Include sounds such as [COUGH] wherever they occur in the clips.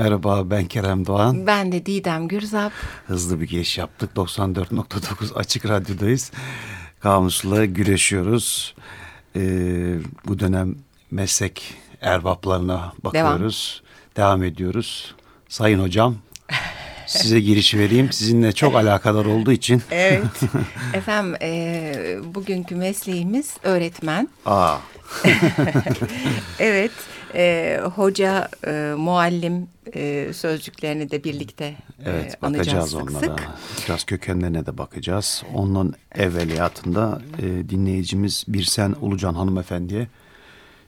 Merhaba ben Kerem Doğan. Ben de Didem Gürzap. Hızlı bir giriş yaptık. 94.9 Açık Radyo'dayız. Kamusla güreşiyoruz. Ee, bu dönem meslek erbaplarına bakıyoruz. Devam. Devam ediyoruz. Sayın hocam size giriş vereyim. Sizinle çok alakadar olduğu için. [LAUGHS] Evet. Efendim e, bugünkü mesleğimiz öğretmen. Aa. [LAUGHS] evet. E, hoca, e, muallim e, sözcüklerini de birlikte evet, e, bakacağız onlara. sık. Biraz kökenlerine de bakacağız. Onun evveliyatında e, dinleyicimiz Birsen Ulucan hanımefendiye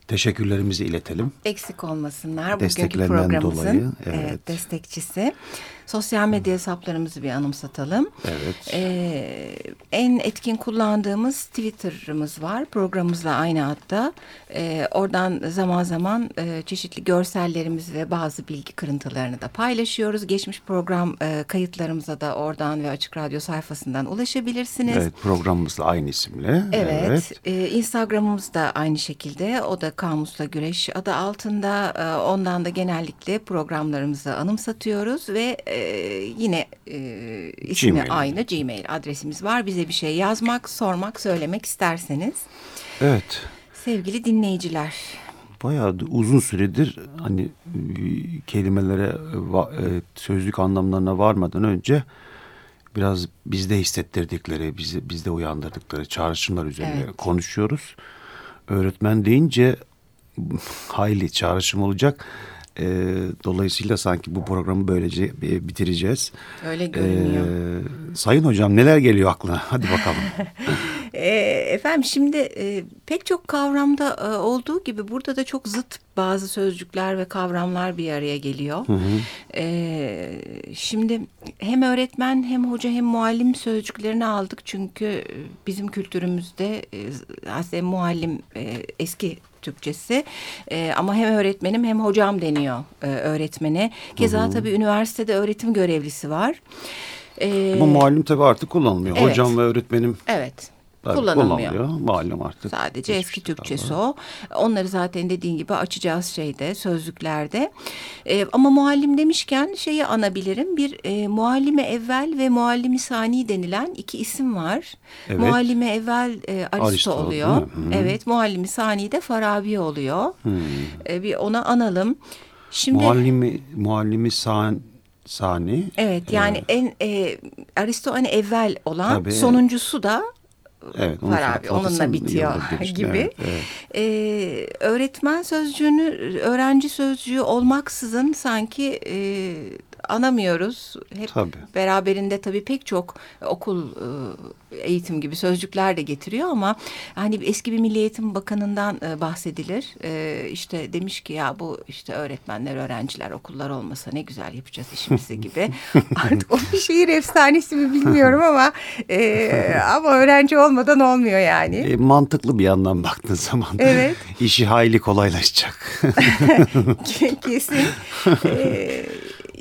teşekkürlerimizi iletelim. Eksik olmasınlar. Bugünkü programımızın dolayı, evet. evet. destekçisi. Sosyal medya hesaplarımızı bir anımsatalım. Evet. Ee, en etkin kullandığımız Twitter'ımız var. Programımızla aynı adda. Ee, oradan zaman zaman e, çeşitli görsellerimizi ve bazı bilgi kırıntılarını da paylaşıyoruz. Geçmiş program e, kayıtlarımıza da oradan ve Açık Radyo sayfasından ulaşabilirsiniz. Evet programımızla aynı isimle. Evet. evet. E, Instagram'ımız da aynı şekilde. O da Kamusla Güreş adı altında. E, ondan da genellikle programlarımızı anımsatıyoruz ve e, yine e, ismi Gmail. aynı Gmail adresimiz var. Bize bir şey yazmak, sormak, söylemek isterseniz. Evet. Sevgili dinleyiciler. Bayağı uzun süredir hani kelimelere e, sözlük anlamlarına varmadan önce biraz bizde hissettirdikleri, bizi bizde uyandırdıkları çağrışımlar üzerine Evet. konuşuyoruz. Öğretmen deyince [LAUGHS] hayli çağrışım olacak. E, dolayısıyla sanki bu programı böylece e, bitireceğiz. Öyle görünüyor. E, sayın hocam neler geliyor aklına? [LAUGHS] Hadi bakalım. [LAUGHS] E, efendim şimdi e, pek çok kavramda e, olduğu gibi burada da çok zıt bazı sözcükler ve kavramlar bir araya geliyor. E, şimdi hem öğretmen hem hoca hem muallim sözcüklerini aldık çünkü e, bizim kültürümüzde e, aslında muallim e, eski Türkçesi E, ama hem öğretmenim hem hocam deniyor e, öğretmene. Keza tabii üniversitede öğretim görevlisi var. E, Ama muallim tabii artık kullanılmıyor. Evet. Hocam ve öğretmenim Evet. Tabii Kullanılmıyor. Muallim artık. Sadece eski Türkçesi galiba. o. Onları zaten dediğin gibi açacağız şeyde, sözlüklerde. Ee, ama muallim demişken şeyi anabilirim. Bir e, muallime evvel ve muallimi sani denilen iki isim var. Evet. Muallime evvel e, Aristo, Aristo, oluyor. Hı. Evet, muallimi sani de Farabi oluyor. E, bir ona analım. Şimdi Muallimi, muallimi san, sani. evet yani en e, Aristo hani evvel olan Tabii. sonuncusu da Evet, onu Farabi onunla bitiyor gibi. Evet, evet. Ee, öğretmen sözcüğünü öğrenci sözcüğü olmaksızın sanki e, anamıyoruz. Hep Tabii. beraberinde tabii pek çok okul e, eğitim gibi sözcükler de getiriyor ama hani eski bir Milli Eğitim Bakanı'ndan e, bahsedilir. E, işte demiş ki ya bu işte öğretmenler, öğrenciler, okullar olmasa ne güzel yapacağız işimizi gibi. [LAUGHS] Artık o bir şehir efsanesi mi bilmiyorum ama e, ama öğrenci olmadan olmuyor yani. E, mantıklı bir yandan baktığın zaman Evet. [LAUGHS] işi hayli kolaylaşacak. [LAUGHS] Kesin. Ee,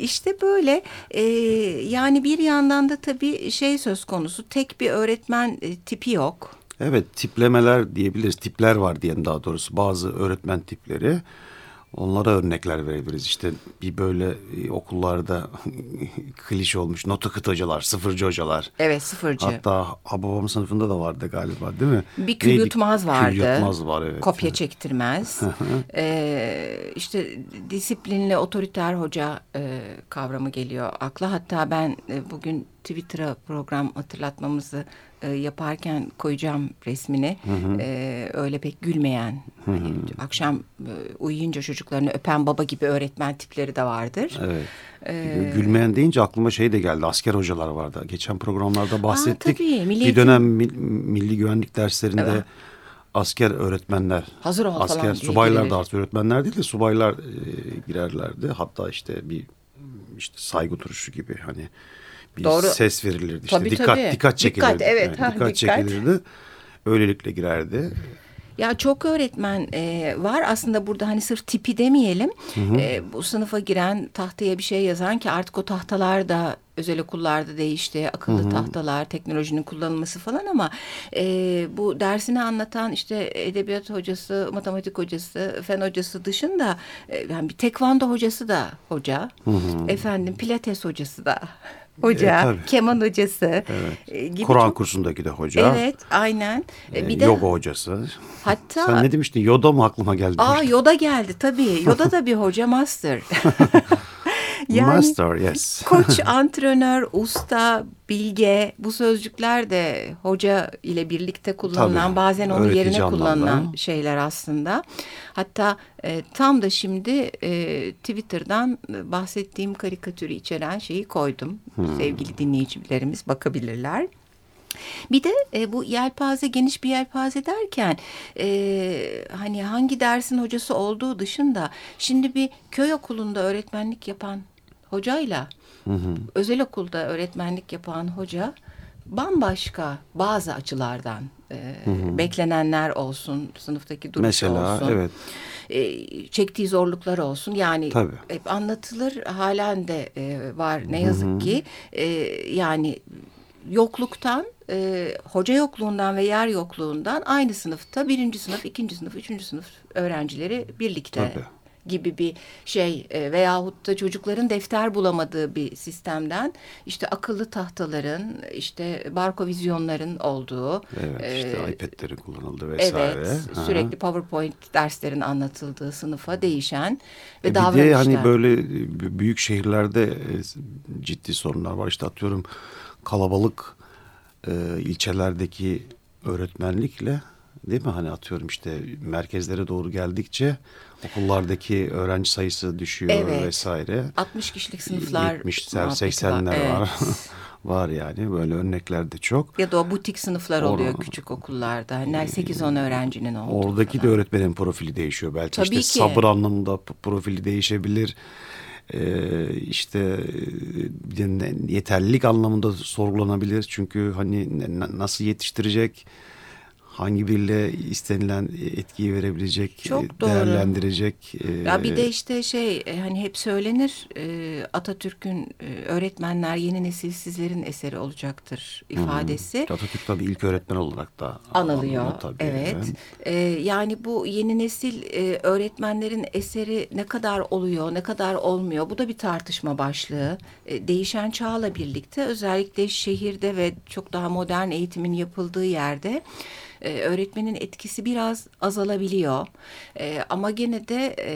işte böyle Ee, yani bir yandan da tabii şey söz konusu tek bir öğretmen e, tipi yok. evet tiplemeler diyebiliriz. Tipler var diyelim daha doğrusu. Bazı öğretmen tipleri. Onlara örnekler verebiliriz. İşte bir böyle e, okullarda [LAUGHS] klişe olmuş notu kıt hocalar, sıfırcı hocalar. Evet sıfırcı. Hatta Hababam sınıfında da vardı galiba değil mi? bir kül Neydi? yutmaz vardı. Kül yutmaz var evet. Kopya çektirmez. ee, işte disiplinli otoriter hoca e, kavramı geliyor akla. Hatta ben e, bugün Twitter'a program hatırlatmamızı e, yaparken koyacağım resmini. E, öyle pek gülmeyen, hani akşam e, uyuyunca çocuklarını öpen baba gibi öğretmen tipleri de vardır. Evet. Ee, Gülmeyen deyince aklıma şey de geldi. Asker hocalar vardı. Geçen programlarda bahsettik. tabii, Milli bir dönem mil- milli güvenlik derslerinde Evet. asker öğretmenler, Hazır ol falan asker diye subaylar da artık öğretmenler değil de subaylar e, girerlerdi. Hatta işte bir işte saygı duruşu gibi hani bir Doğru. ses verilirdi. İşte Tabii, dikkat tabii. dikkat çekilirdi. Dikkat, evet, ha, dikkat dikkat. çekilirdi. Öylelikle girerdi. Ya çok öğretmen e, var aslında burada hani sırf tipi demeyelim. Hı hı. E, bu sınıfa giren tahtaya bir şey yazan ki artık o tahtalar da özel okullarda değişti. Akıllı hı hı. tahtalar, teknolojinin kullanılması falan ama e, bu dersini anlatan işte edebiyat hocası, matematik hocası, fen hocası dışında e, yani bir tekvando hocası da hoca. Hı hı. Efendim pilates hocası da hoca, e, keman hocası evet. E, gibi Kur'an çok... kursundaki de hoca. Evet, aynen. E, bir de yoga hocası. Hatta Sen ne demiştin? Yoda mı aklıma geldi? Aa Yoda geldi tabii. Yoda da bir hoca master. [LAUGHS] Yani Master, yes. [LAUGHS] koç, [LAUGHS] antrenör, usta, bilge bu sözcükler de hoca ile birlikte kullanılan Tabii, bazen onun yerine kullanılan anlamda. şeyler aslında. Hatta e, tam da şimdi e, Twitter'dan bahsettiğim karikatürü içeren şeyi koydum. Hmm. Sevgili dinleyicilerimiz bakabilirler. Bir de e, bu yelpaze geniş bir yelpaze derken e, hani hangi dersin hocası olduğu dışında şimdi bir köy okulunda öğretmenlik yapan hocayla hı hı. özel okulda öğretmenlik yapan hoca bambaşka bazı açılardan e, hı hı. beklenenler olsun, sınıftaki duruş Mesela, olsun. evet. E, çektiği zorluklar olsun. Yani Tabii. hep anlatılır halen de e, var ne yazık hı hı. ki. E, yani yokluktan, e, hoca yokluğundan ve yer yokluğundan aynı sınıfta birinci sınıf, ikinci sınıf, üçüncü sınıf öğrencileri birlikte Tabii gibi bir şey e, veyahut da çocukların defter bulamadığı bir sistemden işte akıllı tahtaların işte barkovizyonların olduğu evet e, işte iPad'lerin kullanıldığı vesaire. Evet sürekli PowerPoint derslerin anlatıldığı sınıfa değişen ve e davranışlar. Bir de hani böyle büyük şehirlerde e, ciddi sorunlar var işte atıyorum kalabalık e, ilçelerdeki öğretmenlikle değil mi hani atıyorum işte merkezlere doğru geldikçe okullardaki öğrenci sayısı düşüyor evet. vesaire. 60 kişilik sınıflar 70 80'ler var. Evet. [LAUGHS] var yani böyle örnekler de çok. Ya da o butik sınıflar oluyor Or küçük okullarda. Hani 8-10 öğrencinin olduğu. Oradaki falan. de öğretmenin profili değişiyor belki. Tabii işte ki. sabır anlamında profili değişebilir. Ee, işte yeterlilik anlamında sorgulanabilir. Çünkü hani nasıl yetiştirecek hangi biriyle istenilen etkiyi verebilecek, Çok doğru. değerlendirecek. E, ya bir de işte şey e, hani hep söylenir e, Atatürk'ün öğretmenler yeni nesil sizlerin eseri olacaktır ifadesi. Hmm. Atatürk tabii ilk öğretmen olarak da anılıyor. anılıyor tabii. Evet. evet. yani bu yeni nesil öğretmenlerin eseri ne kadar oluyor, ne kadar olmuyor bu da bir tartışma başlığı. değişen çağla birlikte özellikle şehirde ve çok daha modern eğitimin yapıldığı yerde e, öğretmenin etkisi biraz azalabiliyor. E, ama gene de e,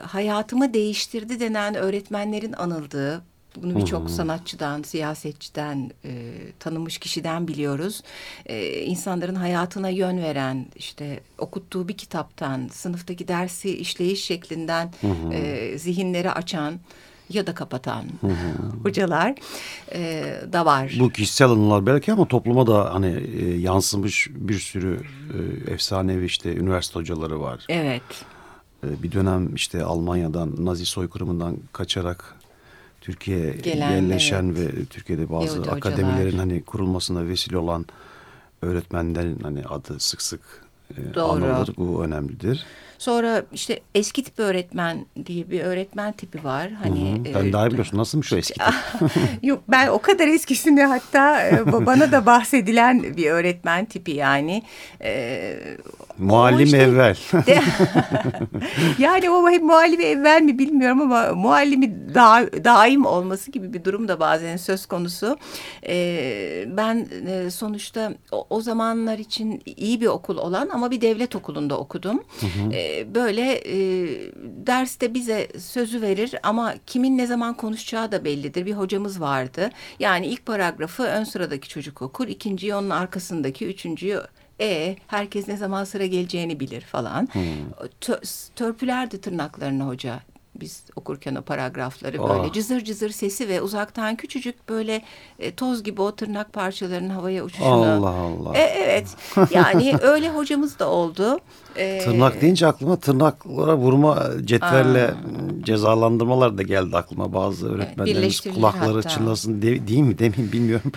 hayatımı değiştirdi denen öğretmenlerin anıldığı bunu birçok sanatçıdan, siyasetçiden, e, tanınmış kişiden biliyoruz. E, insanların hayatına yön veren, işte okuttuğu bir kitaptan, sınıftaki dersi işleyiş şeklinden e, zihinleri açan ya da kapatan hı hı. hocalar e, da var. Bu kişisel anılar belki ama topluma da hani e, yansımış bir sürü e, efsanevi işte üniversite hocaları var. Evet. E, bir dönem işte Almanya'dan Nazi soykırımından kaçarak Türkiye'ye yerleşen evet. ve Türkiye'de bazı Yahudi akademilerin hocalar. hani kurulmasına vesile olan öğretmenlerin hani adı sık sık e, Doğru. anılır. Bu önemlidir. Sonra işte eski tip öğretmen diye bir öğretmen tipi var. Hani Hı hı. Ben e, daha biliyorsun nasılmış şu eski tip? [LAUGHS] Yok ben o kadar eskisini hatta e, bana da bahsedilen bir öğretmen tipi yani. E, Muallim işte, evvel. De, [LAUGHS] yani o hep muallimi evvel mi bilmiyorum ama muallimi da, daim olması gibi bir durum da bazen söz konusu. E, ben e, sonuçta o, o zamanlar için iyi bir okul olan ama bir devlet okulunda okudum. Hı hı. E, böyle e, derste bize sözü verir ama kimin ne zaman konuşacağı da bellidir. Bir hocamız vardı. Yani ilk paragrafı ön sıradaki çocuk okur, ikinciyi onun arkasındaki, üçüncüyü e herkes ne zaman sıra geleceğini bilir falan. Hmm. Tö, törpülerdi tırnaklarını hoca biz okurken o paragrafları böyle oh. cızır cızır sesi ve uzaktan küçücük böyle e, toz gibi o tırnak parçalarının havaya uçuşunu. Allah Allah. E, evet [LAUGHS] yani öyle hocamız da oldu. E, Tırnak deyince aklıma tırnaklara vurma cetvelle aa. cezalandırmalar da geldi aklıma bazı öğretmenlerimiz kulakları hatta. çınlasın de, değil mi demeyeyim bilmiyorum.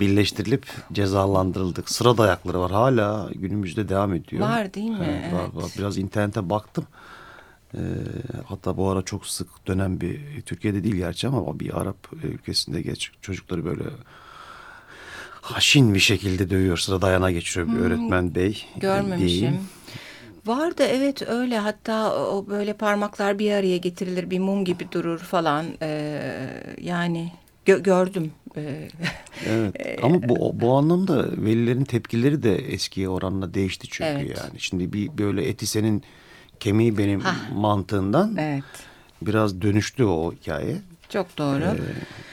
Birleştirilip cezalandırıldık. Sıra dayakları var hala günümüzde devam ediyor. Var değil mi? Evet, var, var. Biraz internete baktım. Ee, hatta bu ara çok sık dönen bir Türkiye'de değil gerçi ama bir Arap ülkesinde geç çocukları böyle haşin bir şekilde dövüyor. Sıra dayana geçiyor bir hmm, öğretmen bey. Görmemişim. Diyeyim. Vardı evet öyle hatta o böyle parmaklar bir araya getirilir bir mum gibi durur falan ee, yani gö gördüm. Ee, evet [LAUGHS] ama bu, bu anlamda velilerin tepkileri de eskiye oranla değişti çünkü evet. yani. Şimdi bir böyle eti senin kemiği benim Hah. mantığından evet. biraz dönüştü o hikaye. Çok doğru.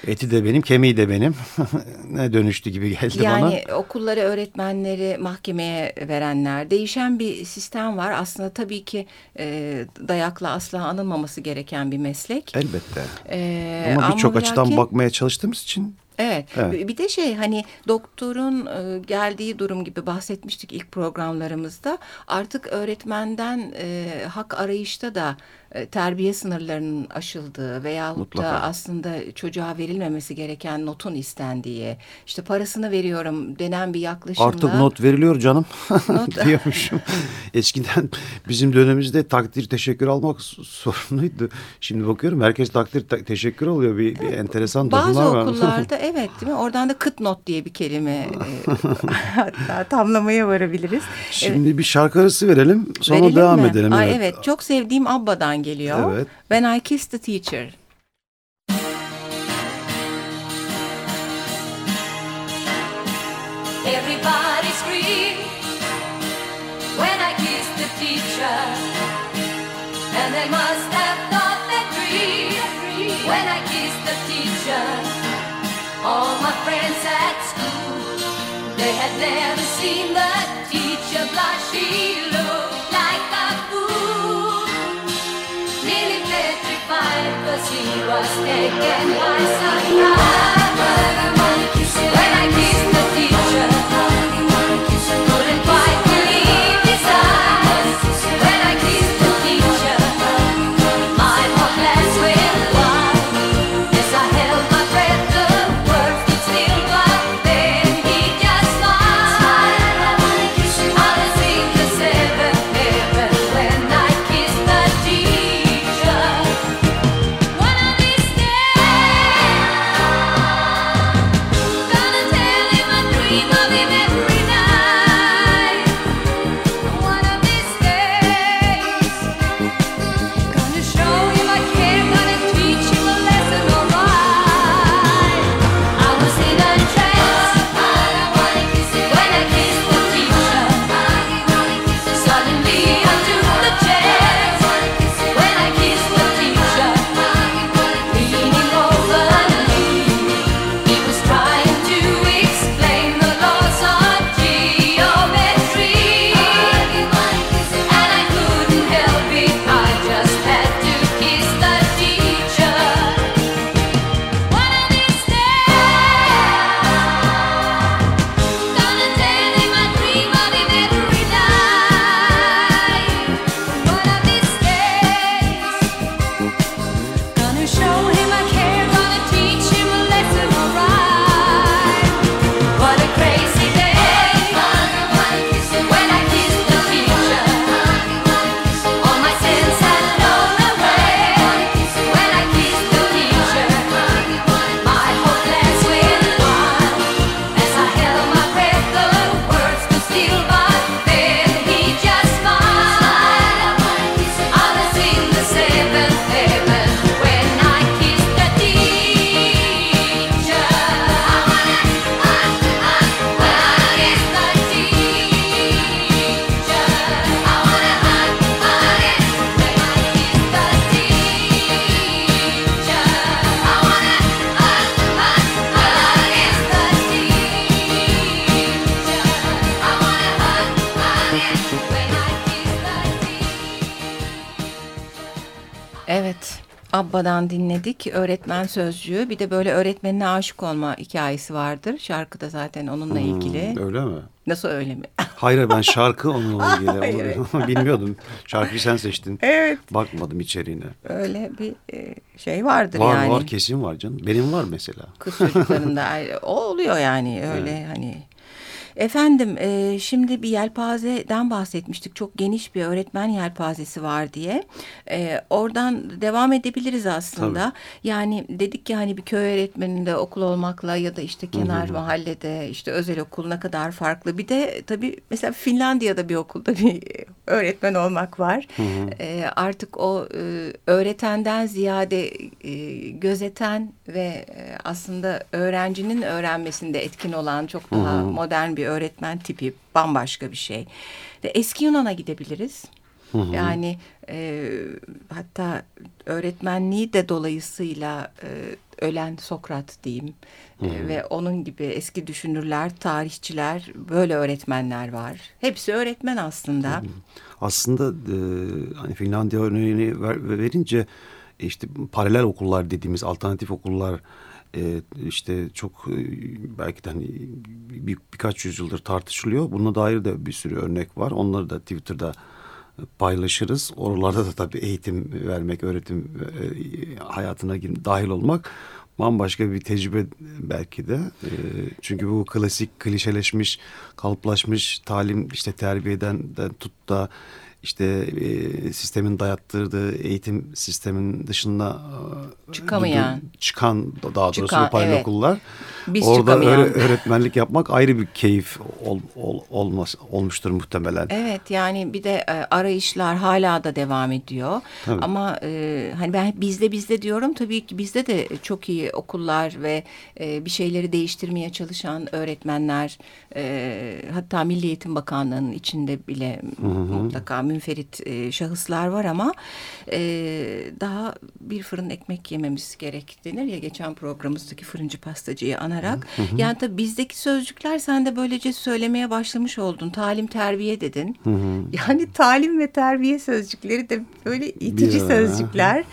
Ee, eti de benim, kemiği de benim. [LAUGHS] ne dönüştü gibi geldi yani, bana. Yani okulları, öğretmenleri mahkemeye verenler. Değişen bir sistem var. Aslında tabii ki e, dayakla asla anılmaması gereken bir meslek. Elbette. Ee, ama birçok açıdan bakmaya çalıştığımız için Evet. evet. Bir de şey hani doktorun e, geldiği durum gibi bahsetmiştik ilk programlarımızda. Artık öğretmenden e, hak arayışta da terbiye sınırlarının aşıldığı veya da aslında çocuğa verilmemesi gereken notun istendiği, işte parasını veriyorum denen bir yaklaşımla. Artık not veriliyor canım not... [LAUGHS] diyormuşum. Eskiden bizim dönemimizde takdir teşekkür almak sorunluydu. Şimdi bakıyorum herkes takdir te teşekkür alıyor. Bir, bir enteresan Bazı okullarda [LAUGHS] evet değil mi? Oradan da kıt not diye bir kelime e, [LAUGHS] hatta tamlamaya varabiliriz. Şimdi evet. bir şarkı arası verelim sonra verelim devam mi? edelim. Ay, evet. evet çok sevdiğim Abba'dan geliyor. Evet. When I Kissed the Teacher. Everybody scream when I kissed the teacher, and they must have thought that dream when I kissed the teacher. All my friends at school, they had never seen the taken by surprise Abba'dan dinledik. Öğretmen sözcüğü. Bir de böyle öğretmenine aşık olma hikayesi vardır. Şarkıda zaten onunla ilgili. Hmm, öyle mi? Nasıl öyle mi? [LAUGHS] Hayır ben şarkı onunla [LAUGHS] ilgili. Hayır. Onu [LAUGHS] Bilmiyordum. Şarkıyı sen seçtin. Evet. Bakmadım içeriğine. Öyle bir e, şey vardır var, yani. Var var kesin var canım. Benim var mesela. Kız çocuklarında o oluyor yani öyle evet. hani Efendim e, şimdi bir yelpazeden bahsetmiştik. Çok geniş bir öğretmen yelpazesi var diye. E, oradan devam edebiliriz aslında. Tabii. Yani dedik ki hani bir köy öğretmeninde okul olmakla ya da işte kenar Hı-hı. mahallede işte özel okul ne kadar farklı. Bir de tabii mesela Finlandiya'da bir okulda bir öğretmen olmak var. E, artık o e, öğretenden ziyade e, gözeten ve e, aslında öğrencinin öğrenmesinde etkin olan çok daha Hı-hı. modern bir öğretmen tipi bambaşka bir şey. Ve eski Yunan'a gidebiliriz. Hı hı. Yani e, hatta öğretmenliği de dolayısıyla e, ölen Sokrat diyeyim E, ve onun gibi eski düşünürler, tarihçiler böyle öğretmenler var. Hepsi öğretmen aslında. Aslında e, hani Finlandiya örneğini ver, verince işte paralel okullar dediğimiz alternatif okullar e, işte çok e, belki de hani bir, birkaç yüzyıldır tartışılıyor. Buna dair de bir sürü örnek var. Onları da Twitter'da paylaşırız. Oralarda da tabii eğitim vermek, öğretim e, hayatına dahil olmak bambaşka bir tecrübe belki de. E, çünkü bu klasik, klişeleşmiş, kalıplaşmış talim işte terbiyeden tut da işte e, sistemin dayattırdığı eğitim sistemin dışında e, çıkamayan çıkan daha doğrusu çıkan, paralel evet. okullar Biz orada öyle öğretmenlik yapmak ayrı bir keyif ol, ol, olmaz olmuştur muhtemelen. Evet yani bir de e, arayışlar hala da devam ediyor. Tabii. Ama e, hani ben bizde bizde diyorum tabii ki bizde de çok iyi okullar ve e, bir şeyleri değiştirmeye çalışan öğretmenler e, hatta Milli Eğitim Bakanlığı'nın içinde bile hı hı. mutlaka münferit e, şahıslar var ama e, daha bir fırın ekmek yememiz gerek denir ya geçen programımızdaki fırıncı pastacıyı anarak. Hı hı. Yani tabii bizdeki sözcükler sen de böylece söylemeye başlamış oldun. Talim terbiye dedin. Hı hı. Yani talim ve terbiye sözcükleri de böyle itici bir sözcükler.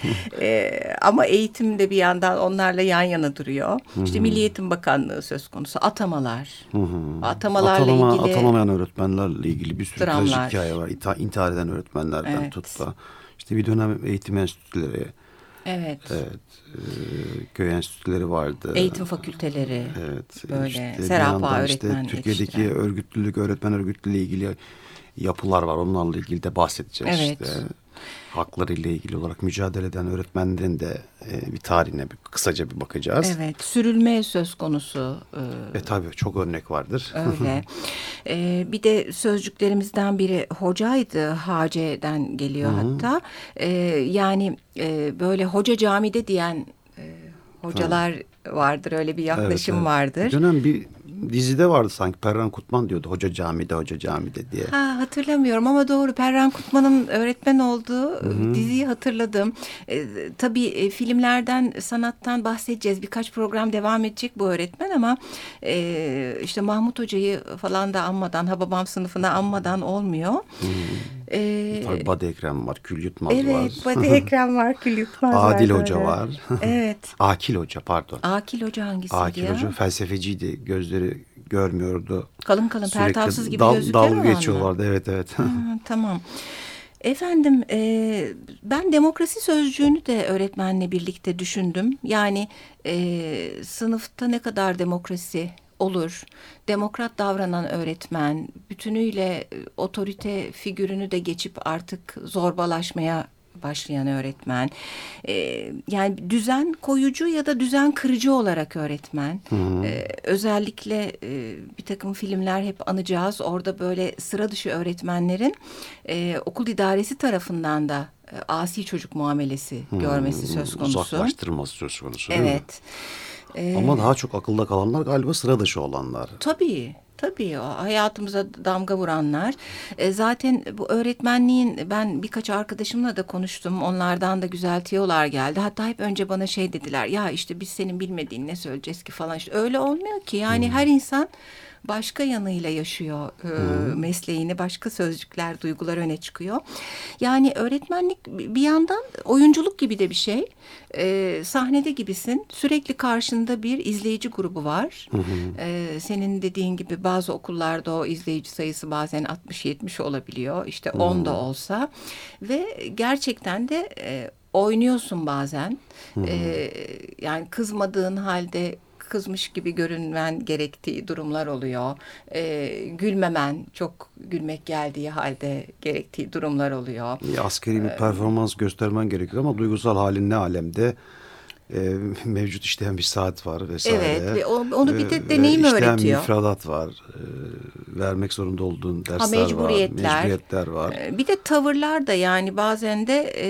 e, ama eğitim de bir yandan onlarla yan yana duruyor. Hı hı. İşte Milli Eğitim Bakanlığı söz konusu atamalar. Hı hı. Atamalarla Atalama, ilgili. Atanamayan öğretmenlerle ilgili bir sürü trajik hikaye var. İntihar eden öğretmenlerden evet. tut da işte bir dönem eğitim enstitüleri Evet. Evet. E, köy enstitüleri vardı. Eğitim fakülteleri. Evet. Böyle işte Serapa öğretmen işte Türkiye'deki yetiştiren. örgütlülük, öğretmen örgütlülüğü ilgili yapılar var. Onlarla ilgili de bahsedeceğiz evet. işte hakları ile ilgili olarak mücadele eden öğretmenlerin de e, bir tarihine bir, kısaca bir bakacağız. Evet, sürülme söz konusu. E, e tabii çok örnek vardır. Öyle. [LAUGHS] e, bir de sözcüklerimizden biri hocaydı, haceden geliyor Hı -hı. hatta. E, yani e, böyle hoca camide diyen e, hocalar Hı. vardır, öyle bir yaklaşım evet, evet. vardır. Dönem bir dizide vardı sanki Perran Kutman diyordu hoca camide hoca camide diye. Ha hatırlamıyorum ama doğru Perran Kutman'ın öğretmen olduğu Hı-hı. diziyi hatırladım. E, tabii e, filmlerden sanattan bahsedeceğiz birkaç program devam edecek bu öğretmen ama e, işte Mahmut Hoca'yı falan da anmadan Hababam sınıfına anmadan olmuyor. Hı-hı. Ee, Tabii Badi Ekrem var, Kül Yutmaz evet, var. Evet, Badi Ekrem var, Kül Yutmaz var. Adil Hoca var. evet. [LAUGHS] Akil Hoca pardon. Akil Hoca hangisiydi Akil ya? Hoca felsefeciydi, gözleri görmüyordu. Kalın kalın, pertavsız gibi dal, gözlükler Dalga geçiyorlardı, evet evet. Ha, [LAUGHS] tamam. Efendim e, ben demokrasi sözcüğünü de öğretmenle birlikte düşündüm. Yani e, sınıfta ne kadar demokrasi olur. Demokrat davranan öğretmen bütünüyle e, otorite figürünü de geçip artık zorbalaşmaya başlayan öğretmen. Ee, yani düzen koyucu ya da düzen kırıcı olarak öğretmen. Hı hı. Ee, özellikle e, bir takım filmler hep anacağız. Orada böyle sıra dışı öğretmenlerin e, okul idaresi tarafından da e, asi çocuk muamelesi hmm, görmesi söz konusu. Uzaklaştırılması söz konusu. Evet. Ee, Ama daha çok akılda kalanlar galiba sıra dışı olanlar. Tabii. Tabii hayatımıza damga vuranlar. E, zaten bu öğretmenliğin ben birkaç arkadaşımla da konuştum. Onlardan da güzel tiyolar geldi. Hatta hep önce bana şey dediler. Ya işte biz senin bilmediğin ne söyleyeceğiz ki falan. İşte öyle olmuyor ki. Yani hmm. her insan başka yanıyla yaşıyor e, hmm. mesleğini. Başka sözcükler, duygular öne çıkıyor. Yani öğretmenlik bir yandan oyunculuk gibi de bir şey. E, sahnede gibisin. Sürekli karşında bir izleyici grubu var. Hı E, senin dediğin gibi bazı okullarda o izleyici sayısı bazen 60-70 olabiliyor. İşte 10 da olsa. Ve gerçekten de... E, oynuyorsun bazen. E, yani kızmadığın halde kızmış gibi görünmen gerektiği durumlar oluyor. E, gülmemen, çok gülmek geldiği halde gerektiği durumlar oluyor. Askeri bir performans göstermen gerekiyor ama duygusal halin ne alemde? E, [LAUGHS] mevcut işleyen bir saat var vesaire. Evet ve onu bir de e, deneyim e, öğretiyor. müfredat var. E, vermek zorunda olduğun dersler ha, mecburiyetler, var. Mecburiyetler var. E, bir de tavırlar da yani bazen de e,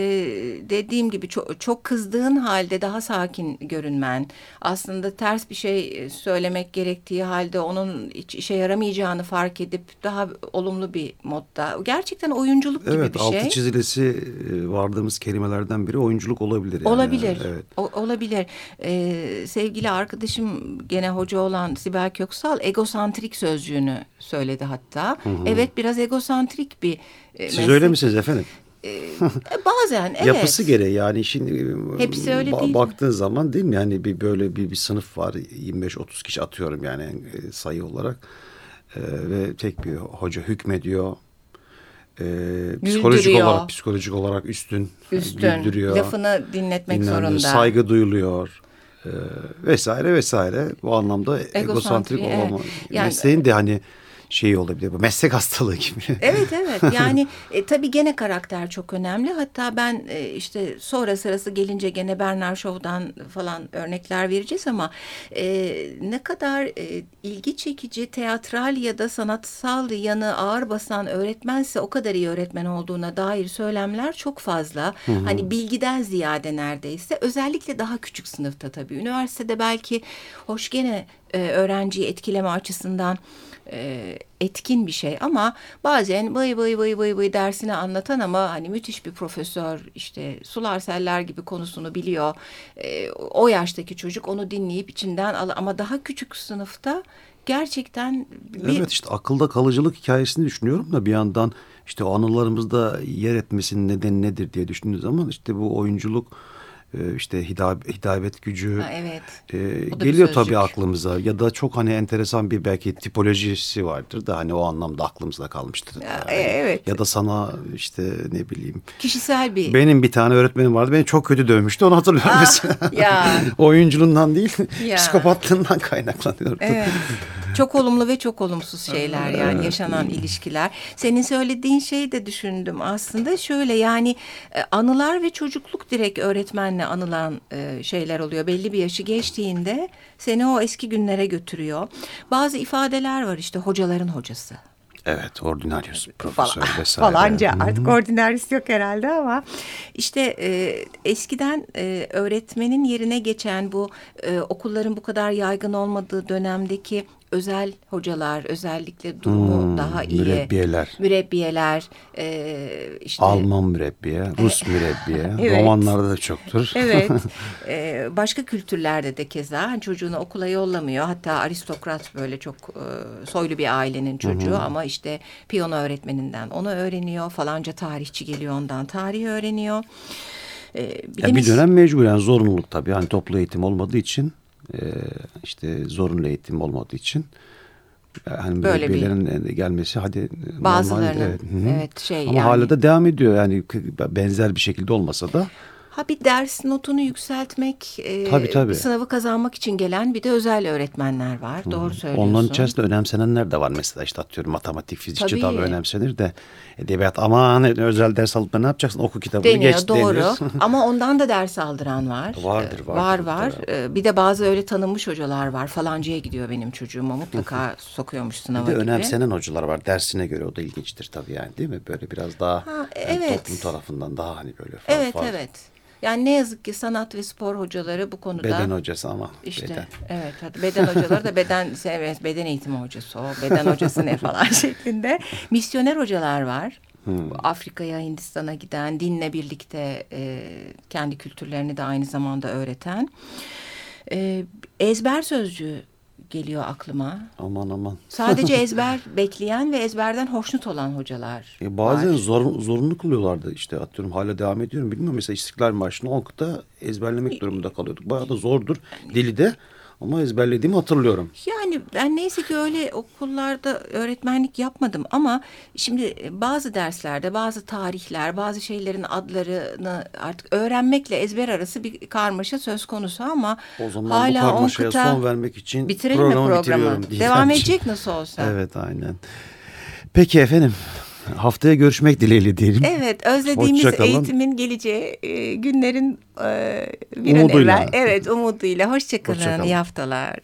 dediğim gibi çok, çok kızdığın halde daha sakin görünmen. Aslında ters bir şey söylemek gerektiği halde onun hiç işe yaramayacağını fark edip daha olumlu bir modda. Gerçekten oyunculuk gibi evet, bir şey. Evet altı çizilesi vardığımız kelimelerden biri oyunculuk olabilir. Yani. Olabilir. Evet. O, olabilir. Ee, sevgili arkadaşım gene hoca olan Sibel Köksal egosantrik sözcüğünü söyledi hatta. Hı hı. Evet biraz egosantrik bir e, Siz meslek. öyle misiniz efendim? Ee, bazen evet. Yapısı gereği yani şimdi e, Hepsi öyle ba- değil baktığın mi? zaman değil mi yani bir böyle bir, bir sınıf var 25-30 kişi atıyorum yani e, sayı olarak ee, ve tek bir hoca hükmediyor e, psikolojik olarak psikolojik olarak üstün, üstün güldürüyor. Lafını dinletmek zorunda. Saygı duyuluyor. E, vesaire vesaire. Bu anlamda egosantrik, egosantrik olma. Evet. Yani, mesleğin de hani şey olabilir. Bu meslek hastalığı gibi. [LAUGHS] Evet evet yani e, tabii gene karakter çok önemli. Hatta ben e, işte sonra sırası gelince gene Bernard Shaw'dan falan örnekler vereceğiz ama e, ne kadar e, ilgi çekici teatral ya da sanatsal yanı ağır basan öğretmense o kadar iyi öğretmen olduğuna dair söylemler çok fazla. Hı hı. Hani bilgiden ziyade neredeyse özellikle daha küçük sınıfta tabii. Üniversitede belki hoş gene e, öğrenciyi etkileme açısından e, etkin bir şey ama bazen vay vay vay vay vay dersini anlatan ama hani müthiş bir profesör işte sular seller gibi konusunu biliyor. E, o yaştaki çocuk onu dinleyip içinden al ama daha küçük sınıfta gerçekten bir... Evet işte akılda kalıcılık hikayesini düşünüyorum da bir yandan işte o anılarımızda yer etmesinin nedeni nedir diye düşündüğünüz zaman işte bu oyunculuk e, işte hidayet gücü ha, evet. e, geliyor tabii aklımıza ya da çok hani enteresan bir belki tipolojisi vardır da hani o anlamda aklımızda kalmıştır. Ya, yani. evet. Ya da sana işte ne bileyim. Kişisel bir. Benim bir tane öğretmenim vardı beni çok kötü dövmüştü onu hatırlıyorum ah, mesela. Ya. [LAUGHS] Oyunculuğundan değil ya. psikopatlığından [LAUGHS] kaynaklanıyor. Evet. Çok olumlu ve çok olumsuz şeyler yani yaşanan ilişkiler. Senin söylediğin şeyi de düşündüm aslında şöyle yani e, anılar ve çocukluk direkt öğretmenle anılan e, şeyler oluyor. Belli bir yaşı geçtiğinde seni o eski günlere götürüyor. Bazı ifadeler var işte hocaların hocası. Evet, ordinarius, profesör Falan, [LAUGHS] vesaire. Falanca artık ordinarius yok herhalde ama işte e, eskiden e, öğretmenin yerine geçen bu e, okulların bu kadar yaygın olmadığı dönemdeki özel hocalar özellikle durumu hmm, daha iyi. Mürebbiyeler. Mürebbiyeler. E, işte, Alman mürebbiye, Rus mürebbiye. [LAUGHS] evet. Romanlarda da çoktur. [LAUGHS] Evet. [LAUGHS] e, başka kültürlerde de keza hani çocuğunu okula yollamıyor. Hatta aristokrat böyle çok e, soylu bir ailenin çocuğu hmm. ama işte piyano öğretmeninden onu öğreniyor. Falanca tarihçi geliyor ondan tarihi öğreniyor. E, bir, ya bir dönem mecburen zorunluluk tabii. Hani toplu eğitim olmadığı için e, işte zorunlu eğitim olmadığı için. Hani böyle bir gelmesi hadi bazılarının evet, evet şey ama yani. hala da devam ediyor yani benzer bir şekilde olmasa da Ha bir ders notunu yükseltmek, e, tabii, tabii. sınavı kazanmak için gelen bir de özel öğretmenler var. Hı. Doğru söylüyorsun. Onların içerisinde önemsenenler de var mesela işte atıyorum matematik, fizikçi tabii. önemsenir de edebiyat aman özel ders alıp ne yapacaksın oku kitabını Deniyor, geç doğru. [LAUGHS] [LAUGHS] Ama ondan da ders aldıran var. Vardır, vardır. Var var. Ee, bir de bazı öyle tanınmış hocalar var. Falancıya gidiyor benim çocuğuma mutlaka [LAUGHS] sokuyormuş sınava Bir de gibi. önemsenen hocalar var dersine göre o da ilginçtir tabii yani değil mi? Böyle biraz daha ha, evet. yani toplum tarafından daha hani böyle fazla. Evet evet. Yani ne yazık ki sanat ve spor hocaları bu konuda. Beden hocası ama. İşte beden. evet hadi beden hocaları da beden evet, beden eğitimi hocası o beden hocası ne falan [LAUGHS] şeklinde. Misyoner hocalar var. Hmm. Afrika'ya, Hindistan'a giden, dinle birlikte e, kendi kültürlerini de aynı zamanda öğreten. E, ezber sözcüğü geliyor aklıma. Aman aman. Sadece [LAUGHS] ezber bekleyen ve ezberden hoşnut olan hocalar e Bazen var. zor, zorunlu kılıyorlardı işte atıyorum hala devam ediyorum bilmiyorum. Mesela İstiklal Marşı'nı Onkut'ta ezberlemek durumunda kalıyorduk. Bayağı da zordur dili de. Ama ezberlediğimi hatırlıyorum. Yani ben neyse ki öyle okullarda öğretmenlik yapmadım ama şimdi bazı derslerde bazı tarihler, bazı şeylerin adlarını artık öğrenmekle ezber arası bir karmaşa söz konusu ama o zaman hala bu karmaşaya kıta... son vermek için bitirelim programı, mi programı? Devam [LAUGHS] edecek nasıl olsa. Evet aynen. Peki efendim haftaya görüşmek dileğiyle diyelim. Evet özlediğimiz eğitimin geleceği e, günlerin e, bir umuduyla. evvel. Evet umuduyla. Hoşçakalın. Hoşça İyi haftalar.